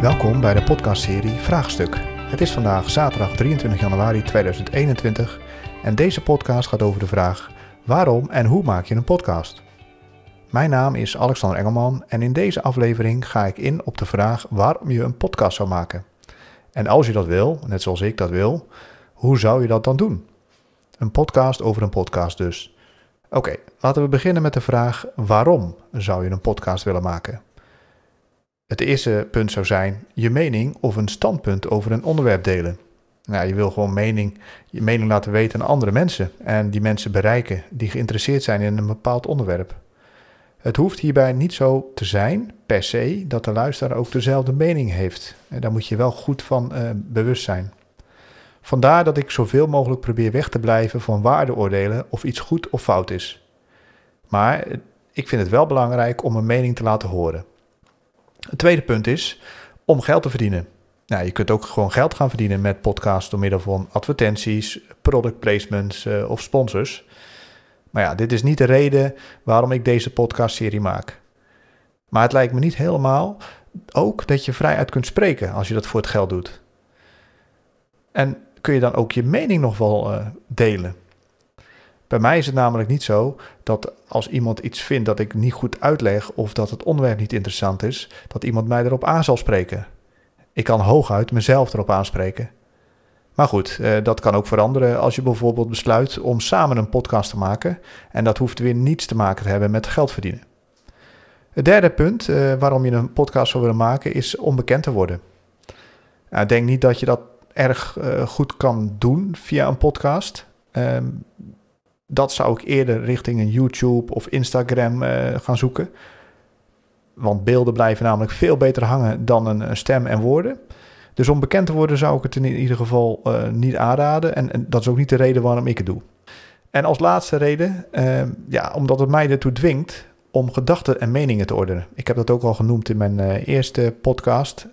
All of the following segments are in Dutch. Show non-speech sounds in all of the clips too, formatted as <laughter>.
Welkom bij de podcastserie Vraagstuk. Het is vandaag zaterdag 23 januari 2021 en deze podcast gaat over de vraag: waarom en hoe maak je een podcast? Mijn naam is Alexander Engelman en in deze aflevering ga ik in op de vraag waarom je een podcast zou maken. En als je dat wil, net zoals ik dat wil, hoe zou je dat dan doen? Een podcast over een podcast dus. Oké, laten we beginnen met de vraag: waarom zou je een podcast willen maken? Het eerste punt zou zijn je mening of een standpunt over een onderwerp delen. Nou, je wil gewoon mening, je mening laten weten aan andere mensen en die mensen bereiken die geïnteresseerd zijn in een bepaald onderwerp. Het hoeft hierbij niet zo te zijn, per se, dat de luisteraar ook dezelfde mening heeft. En daar moet je wel goed van uh, bewust zijn. Vandaar dat ik zoveel mogelijk probeer weg te blijven van waardeoordelen of iets goed of fout is. Maar ik vind het wel belangrijk om een mening te laten horen. Het tweede punt is om geld te verdienen. Nou, je kunt ook gewoon geld gaan verdienen met podcasts door middel van advertenties, product placements uh, of sponsors. Maar ja, dit is niet de reden waarom ik deze podcastserie maak. Maar het lijkt me niet helemaal ook dat je vrij uit kunt spreken als je dat voor het geld doet. En kun je dan ook je mening nog wel uh, delen? Bij mij is het namelijk niet zo dat als iemand iets vindt dat ik niet goed uitleg of dat het onderwerp niet interessant is, dat iemand mij erop aan zal spreken. Ik kan hooguit mezelf erop aanspreken. Maar goed, eh, dat kan ook veranderen als je bijvoorbeeld besluit om samen een podcast te maken. En dat hoeft weer niets te maken te hebben met geld verdienen. Het derde punt eh, waarom je een podcast zou willen maken is om bekend te worden. Nou, denk niet dat je dat erg uh, goed kan doen via een podcast. Ehm, dat zou ik eerder richting een YouTube of Instagram uh, gaan zoeken. Want beelden blijven namelijk veel beter hangen dan een, stem en woorden. Dus om bekend te worden zou ik het in ieder geval uh, niet aanraden. En, dat is ook niet de reden waarom ik het doe. En als laatste reden, uh, ja, omdat het mij ertoe dwingt om gedachten en meningen te ordenen. Ik heb dat ook al genoemd in mijn eerste podcast.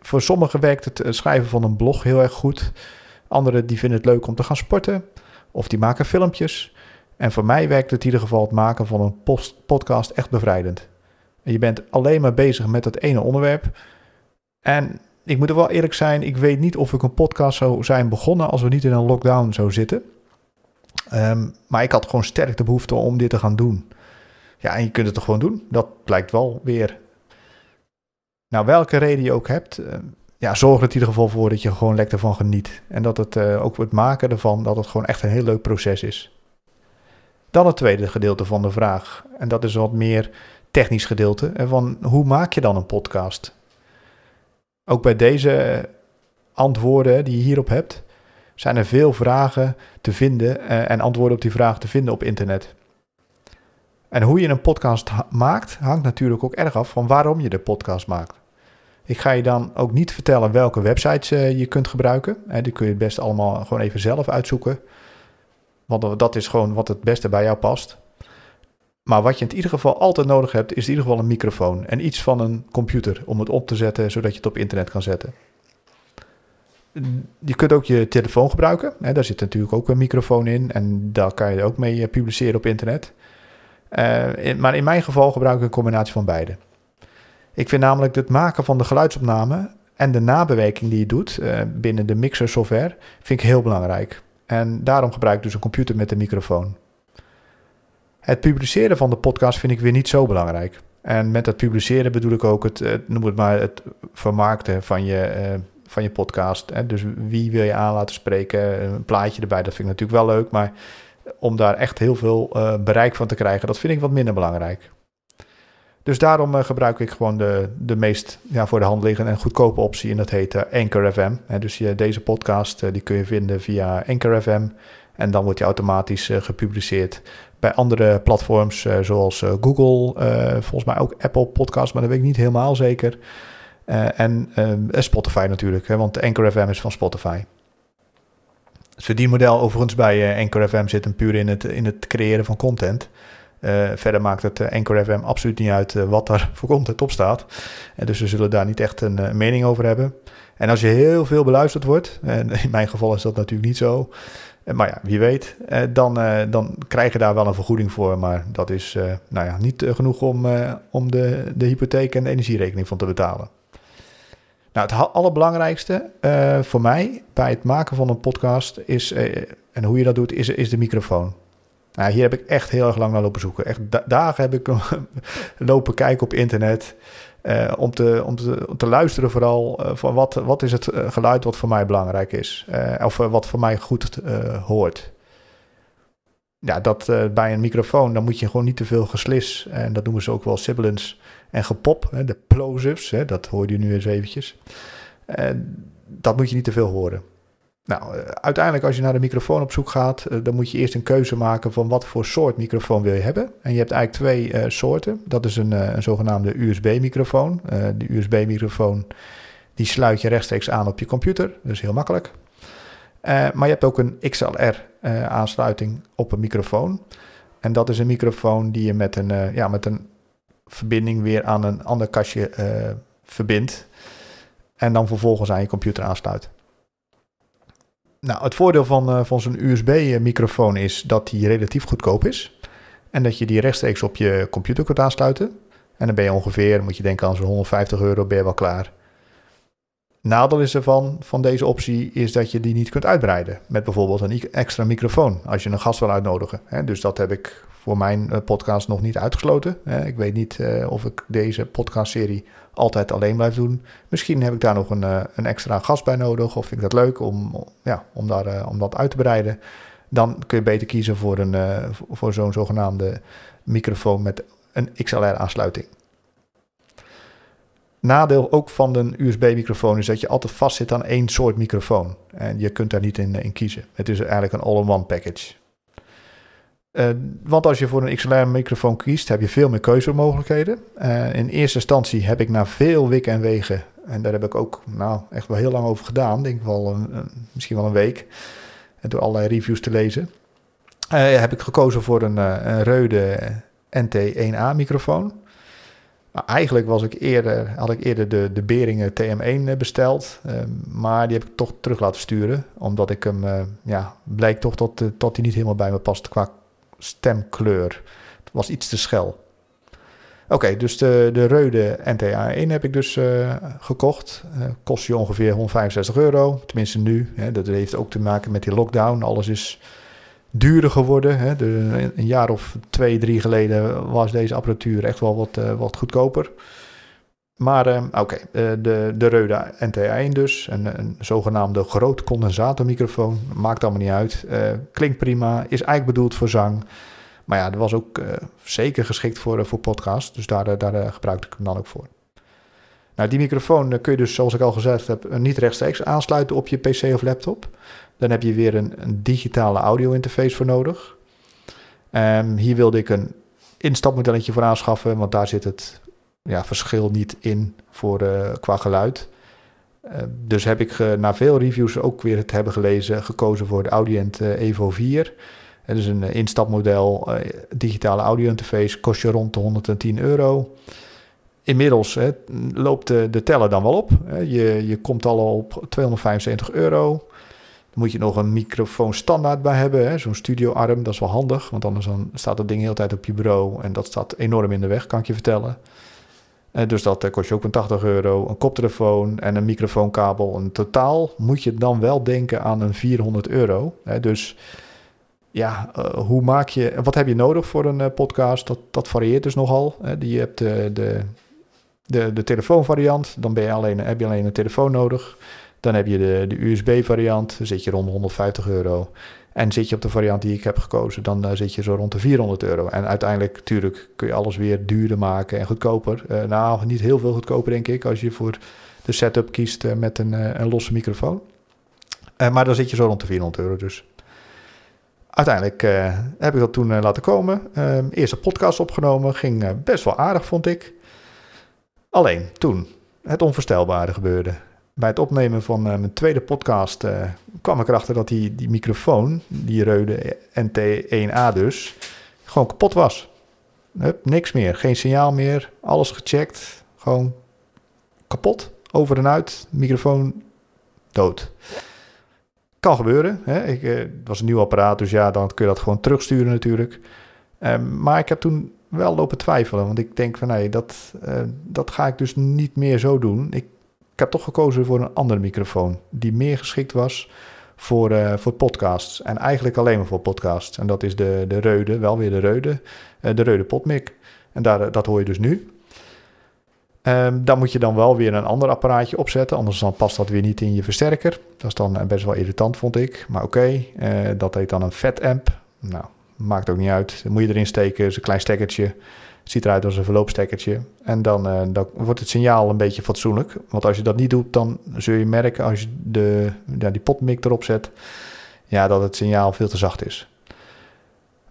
voor sommigen werkt het schrijven van een blog heel erg goed. Anderen die vinden het leuk om te gaan sporten. Of die maken filmpjes. En voor mij werkt het in ieder geval het maken van een podcast echt bevrijdend. je bent alleen maar bezig met dat ene onderwerp. En ik moet er wel eerlijk zijn, ik weet niet of ik een podcast zou zijn begonnen als we niet in een lockdown zou zitten. Ehm, maar ik had gewoon sterk de behoefte om dit te gaan doen. Ja, en je kunt het toch gewoon doen? Dat blijkt wel weer. Nou, welke reden je ook hebt, ehm, ja, zorg er in ieder geval voor dat je gewoon lekker van geniet. En dat het uh, ook het maken ervan, dat het gewoon echt een heel leuk proces is. Dan het tweede gedeelte van de vraag. En dat is wat meer technisch gedeelte. Van hoe maak je dan een podcast? Ook bij deze antwoorden die je hierop hebt, zijn er veel vragen te vinden uh, en antwoorden op die vragen te vinden op internet. En hoe je een podcast maakt, hangt natuurlijk ook erg af van waarom je de podcast maakt. Ik ga je dan ook niet vertellen welke websites uh, je kunt gebruiken. Die kun je het best allemaal gewoon even zelf uitzoeken. Want dat is gewoon wat het beste bij jou past. Maar wat je in ieder geval altijd nodig hebt, is in ieder geval een microfoon. En iets van een computer om het op te zetten, zodat je het op internet kan zetten. Je kunt ook je telefoon gebruiken. Hè, daar zit natuurlijk ook een microfoon in. En daar kan je ook mee eh, publiceren op internet. Uh, maar in mijn geval gebruik ik een combinatie van beide. Ik vind namelijk het maken van de geluidsopname en de nabewerking die je doet uh, binnen de mixer software, vind ik heel belangrijk. En daarom gebruik ik dus een computer met een microfoon. Het publiceren van de podcast vind ik weer niet zo belangrijk. En met het publiceren bedoel ik ook het, het noem het maar, het vermarkten van je, uh, van je podcast. Hè? Dus wie wil je aan laten spreken, een plaatje erbij, dat vind ik natuurlijk wel leuk. Maar om daar echt heel veel bereik van te krijgen, dat vind ik wat minder belangrijk. Dus daarom uh, gebruik ik gewoon de, de meest ja, voor de hand liggende en goedkope optie. En dat heet uh, Anchor FM. Dus je, deze podcast uh, die kun je vinden via Anchor FM. En dan wordt die automatisch gepubliceerd bij andere platforms zoals Google. volgens mij ook Apple Podcast, maar dat weet ik niet helemaal zeker. en Spotify natuurlijk, want Anchor FM is van Spotify. Het verdienmodel overigens bij Anchor FM zit hem puur in het, in het creëren van content. Uh, verder maakt het uh, Anchor FM absoluut niet uit uh, wat daar <laughs> voor content op staat. En dus we zullen daar niet echt een mening over hebben. En als je heel veel beluisterd wordt, en <laughs> in mijn geval is dat natuurlijk niet zo. Maar ja, wie weet, dan, dan krijg je daar wel een vergoeding voor. Maar dat is nou ja, niet genoeg om, om de, de hypotheek en de energierekening van te betalen. Nou, het allerbelangrijkste voor mij bij het maken van een podcast is, en hoe je dat doet, is, is de microfoon. Nou, hier heb ik echt heel erg lang naar lopen zoeken. Echt dagen heb ik <laughs> lopen kijken op internet. Uh, om, te, om, te, te luisteren vooral van wat, wat is het geluid wat voor mij belangrijk is. of wat voor mij goed hoort. Ja, dat bij een microfoon, dan moet je gewoon niet te veel geslis. En dat noemen ze ook wel sibilance en gepop, hè, de plosives, hè, dat hoor je nu eens eventjes. En dat moet je niet te veel horen. Nou, eh, uiteindelijk als je naar de microfoon op zoek gaat, eh, dan moet je eerst een keuze maken van wat voor soort microfoon wil je hebben. En je hebt eigenlijk twee uh, soorten. Dat is een, een zogenaamde USB-microfoon. Uh, de USB-microfoon die sluit je rechtstreeks aan op je computer, is heel makkelijk. maar je hebt ook een XLR-aansluiting op een microfoon. En dat is een microfoon die je met een, ja, met een verbinding weer aan een ander kastje verbindt. En dan vervolgens aan je computer aansluit. Nou, het voordeel van, uh, van zo'n USB-microfoon is dat die relatief goedkoop is. En dat je die rechtstreeks op je computer kunt aansluiten. En dan ben je ongeveer, moet je denken aan zo'n 150 euro, ben je wel klaar. Nadeel is ervan, van deze optie, is dat je die niet kunt uitbreiden. Met bijvoorbeeld een extra microfoon, als je een gast wil uitnodigen. Dus dat heb ik voor mijn eh, podcast nog niet uitgesloten. Ik weet niet eh, of ik deze podcastserie altijd alleen blijf doen. Misschien heb ik daar nog een, eh, een extra gast bij nodig. Of vind ik dat leuk om, ja, om, daar, om dat uit te breiden. Dan kun je beter kiezen voor, een, voor zo'n zogenaamde microfoon met een XLR-aansluiting. Nadeel ook van een USB-microfoon is dat je altijd vastzit aan één soort microfoon. En je kunt daar niet in, in kiezen. Het is eigenlijk een all-in-one package. Uh, want als je voor een XLR-microfoon kiest, heb je veel meer keuzemogelijkheden. Uh, in eerste instantie heb ik na veel wikken en wegen, en daar heb ik ook nou, echt wel heel lang over gedaan, denk wel een, misschien wel een week, door allerlei reviews te lezen, heb ik gekozen voor een, een Reude NT1A-microfoon. Eigenlijk was ik eerder, had ik eerder de, de Beringen TM1 besteld. maar die heb ik toch terug laten sturen. Omdat ik hem, ja, bleek toch dat, dat hij niet helemaal bij me past qua stemkleur. Het was iets te schel. Oké, dus de, de Reude NTA1 heb ik dus uh, gekocht. Uh, kost je ongeveer 165 euro. Tenminste nu. Hè, dat heeft ook te maken met die lockdown. Alles is duurder geworden. Hè. Een jaar of twee, drie geleden was deze apparatuur echt wel wat, uh, wat goedkoper. Maar oké, de, de Reude NTA1 dus. Een, een zogenaamde groot condensatormicrofoon. Maakt allemaal niet uit. klinkt prima. Is eigenlijk bedoeld voor zang. Maar ja, dat was ook zeker geschikt voor, voor podcast. Dus daar, daar gebruikte ik hem dan ook voor. Nou, die microfoon kun je dus, zoals ik al gezegd heb, niet rechtstreeks aansluiten op je PC of laptop. Dan heb je weer een, een digitale audio interface voor nodig. Um, hier wilde ik een instapmodelletje voor aanschaffen, want daar zit het ja, verschil niet in voor, qua geluid. Dus heb ik na veel reviews ook weer het hebben gelezen, gekozen voor de Audient Evo 4. Het is een eh, instapmodel, digitale audio interface, kost je rond de 110 euro. Inmiddels hè, loopt de, de teller dan wel op. Hè. Je, je komt al op 275 euro. Dan moet je nog een microfoon standaard bij hebben. Zo'n studioarm, dat is wel handig. Want anders dan staat dat ding de hele tijd op je bureau. En dat staat enorm in de weg, kan ik je vertellen. Uh, dus dat uh, kost je ook een 80 euro. Een koptelefoon en een microfoonkabel. In totaal moet je dan wel denken aan een 400 euro. Hè. Dus ja, uh, hoe maak je, wat heb je nodig voor een podcast? Dat, dat varieert dus nogal. Uh, je hebt de, de, de telefoonvariant, dan ben je alleen, heb je alleen een telefoon nodig. Dan heb je de, de USB-variant, zit je rond 150 euro. En zit je op de variant die ik heb gekozen, dan zit je zo rond de 400 euro. En uiteindelijk, natuurlijk, kun je alles weer duurder maken en goedkoper. nou, niet heel veel goedkoper, denk ik, als je voor de setup kiest met een, een losse microfoon. maar dan zit je zo rond de 400 euro dus uiteindelijk heb ik dat toen laten komen. Uh, eerste podcast opgenomen, ging eh, best wel aardig, vond ik. Alleen toen het onvoorstelbare gebeurde. Bij het opnemen van mijn tweede podcast kwam ik erachter dat die, die microfoon, die Reude NT1A dus, gewoon kapot was. Hup, niks meer, geen signaal meer, alles gecheckt, gewoon kapot, over en uit, microfoon dood. Kan gebeuren. Hè? Ik, uh, het was een nieuw apparaat, dus ja, dan kun je dat gewoon terugsturen natuurlijk. Um, maar ik heb toen wel lopen twijfelen, want ik denk van nee, dat, uh, dat ga ik dus niet meer zo doen. Ik heb toch gekozen voor een andere microfoon die meer geschikt was voor, uh, voor podcasts. En eigenlijk alleen maar voor podcasts. En dat is de, de Reude, wel weer de Reude, uh, de Reude Podmic. En daar, dat hoor je dus nu. Um, dan moet je dan wel weer een ander apparaatje opzetten, anders dan past dat weer niet in je versterker. Dat is dan best wel irritant, vond ik. Maar oké, dat heet dan een fat amp. Nou, maakt ook niet uit. Dan moet je erin steken, is een klein stekkertje. Ziet eruit als een verloopstekkertje. En dan, uh, dan wordt het signaal een beetje fatsoenlijk. Want als je dat niet doet, dan zul je merken als je de, ja, die potmic erop zet, ja, dat het signaal veel te zacht is.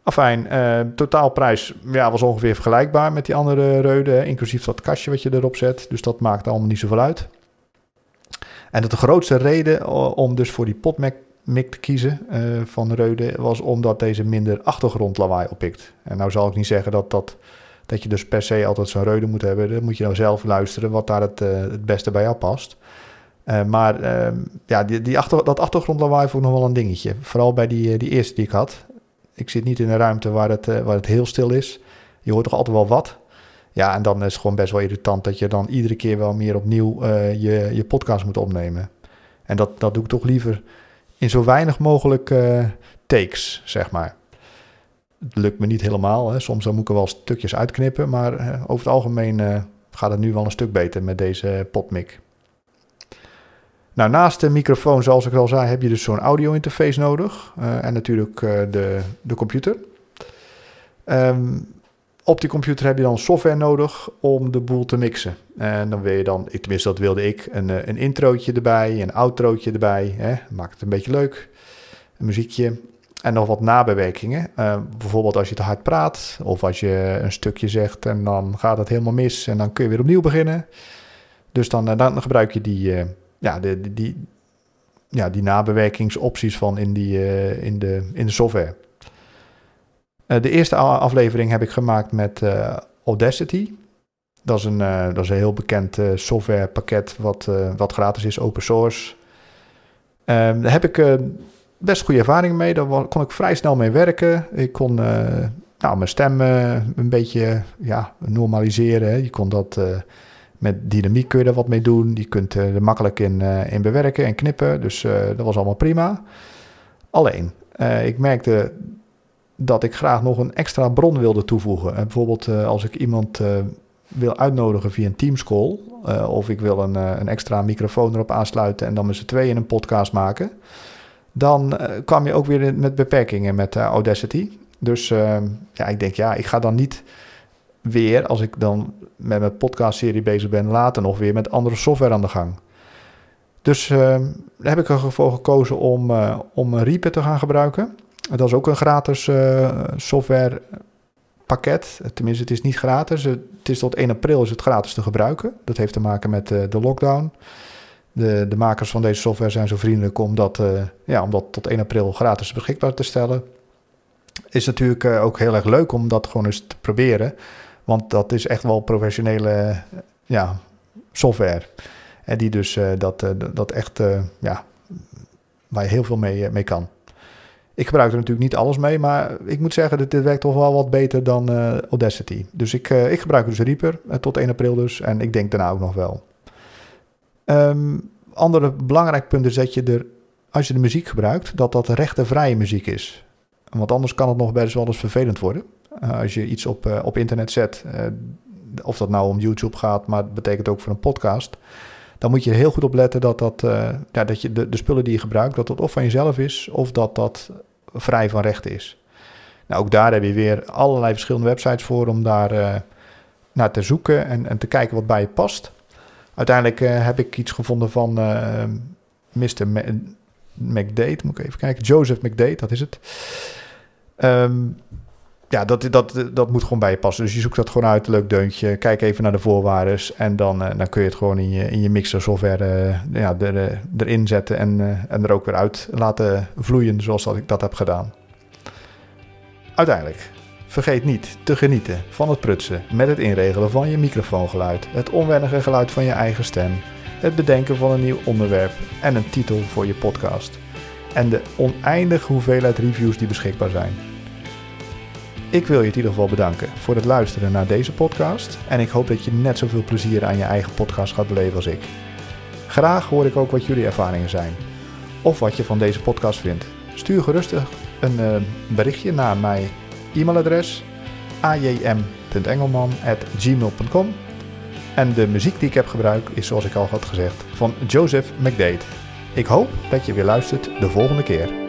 Afijn, uh, totaalprijs ja, was ongeveer vergelijkbaar met die andere reuden, inclusief dat kastje wat je erop zet. Dus dat maakt allemaal niet zoveel uit. En de grootste reden om dus voor die potmic te kiezen uh, van Reude was omdat deze minder achtergrondlawaai oppikt. En nou zal ik niet zeggen dat, dat, dat je dus per se altijd zo'n Reude moet hebben. Dan moet je nou zelf luisteren wat daar het, uh, het beste bij jou past. Uh, maar uh, ja, die, die achter, dat achtergrondlawaai vond ik nog wel een dingetje. Vooral bij die, die eerste die ik had. Ik zit niet in een ruimte waar het, waar het heel stil is. Je hoort toch altijd wel wat. Ja, en dan is het gewoon best wel irritant dat je dan iedere keer wel meer opnieuw je, je podcast moet opnemen. En dat, dat doe ik toch liever in zo weinig mogelijk uh, takes, zeg maar. Het lukt me niet helemaal. Hè. Soms dan moet ik er wel stukjes uitknippen. Maar uh, over het algemeen uh, gaat het nu wel een stuk beter met deze potmic. Nou, naast de microfoon, zoals ik al zei, heb je dus zo'n audio interface nodig. en natuurlijk de, de computer. Um, op die computer heb je dan software nodig om de boel te mixen. En dan wil je dan, tenminste dat wilde ik, een, eh, een introotje erbij, een outrootje erbij. Hè? Maakt het een beetje leuk. Een muziekje. En nog wat nabewerkingen. Uh, bijvoorbeeld als je te hard praat of als je een stukje zegt en dan gaat het helemaal mis en dan kun je weer opnieuw beginnen. Dus dan, eh, dan gebruik je die, ja, die, ja, die nabewerkingsopties van in, die, in, de, in de software. Eh, de eerste aflevering heb ik gemaakt met uh, Audacity. Dat is een, uh, dat is een heel bekend softwarepakket wat, wat gratis is, open source. Ehm, daar heb ik best goede ervaring mee. Daar kon ik vrij snel mee werken. Ik kon nou, mijn stem een beetje ja, normaliseren. Je kon dat met dynamiek kun je er wat mee doen. Je kunt er makkelijk in, in bewerken en knippen. Dus dat was allemaal prima. Alleen, ik merkte dat ik graag nog een extra bron wilde toevoegen. En bijvoorbeeld uh, als ik iemand uh, wil uitnodigen via een Teams call, uh, of ik wil een, een, extra microfoon erop aansluiten en dan met z'n tweeën een podcast maken, dan kwam je ook weer met beperkingen met Audacity. Dus ja, ik denk, ja, ik ga dan niet weer, als ik dan met mijn podcastserie bezig ben, later nog weer met andere software aan de gang. Dus daar heb ik ervoor gekozen om, om Reaper te gaan gebruiken. Dat is ook een gratis uh, softwarepakket. Tenminste, het is niet gratis. Het is tot 1 april is het gratis te gebruiken. Dat heeft te maken met uh, de lockdown. De, de makers van deze software zijn zo vriendelijk om dat, uh, ja, om dat tot 1 april gratis beschikbaar te stellen. Is natuurlijk ook heel erg leuk om dat gewoon eens te proberen. Want dat is echt wel professionele ja, software. En die dus dat, dat echt, ja, waar je heel veel mee, mee kan. Ik gebruik er natuurlijk niet alles mee, maar ik moet zeggen dat dit werkt toch wel wat beter dan uh, Audacity. Dus ik, uh, ik gebruik dus Reaper uh, tot 1 april dus en ik denk daarna ook nog wel. Um, andere belangrijk punt is dat je er, als je de muziek gebruikt, dat dat rechtenvrije muziek is. Want anders kan het nog best wel eens vervelend worden. als je iets op, op internet zet, of dat nou om YouTube gaat, maar het betekent ook voor een podcast dan moet je heel goed op letten dat, dat, ja, dat je de, de spullen die je gebruikt, dat dat of van jezelf is, of dat dat vrij van rechten is. Nou, ook daar heb je weer allerlei verschillende websites voor om daar uh, naar te zoeken en, en, te kijken wat bij je past. Uiteindelijk uh, heb ik iets gevonden van Mr. McDade, moet ik even kijken. Joseph McDade, dat is het. Um, ja, dat, dat, dat moet gewoon bij je passen. Dus je zoekt dat gewoon uit, leuk deuntje. Kijk even naar de voorwaarden en dan, dan kun je het gewoon in je, in je mixer software ja, er, erin zetten en, en er ook weer uit laten vloeien zoals dat ik dat heb gedaan. Uiteindelijk, vergeet niet te genieten van het prutsen met het inregelen van je microfoongeluid, het onwennige geluid van je eigen stem, het bedenken van een nieuw onderwerp en een titel voor je podcast. En de oneindige hoeveelheid reviews die beschikbaar zijn. Ik wil je in ieder geval bedanken voor het luisteren naar deze podcast. En ik hoop dat je net zoveel plezier aan je eigen podcast gaat beleven als ik. Graag hoor ik ook wat jullie ervaringen zijn. Of wat je van deze podcast vindt. Stuur gerustig een uh, berichtje naar mijn e-mailadres ajm.engelman.gmail.com En de muziek die ik heb gebruikt is zoals ik al had gezegd van Joseph McDade. Ik hoop dat je weer luistert de volgende keer.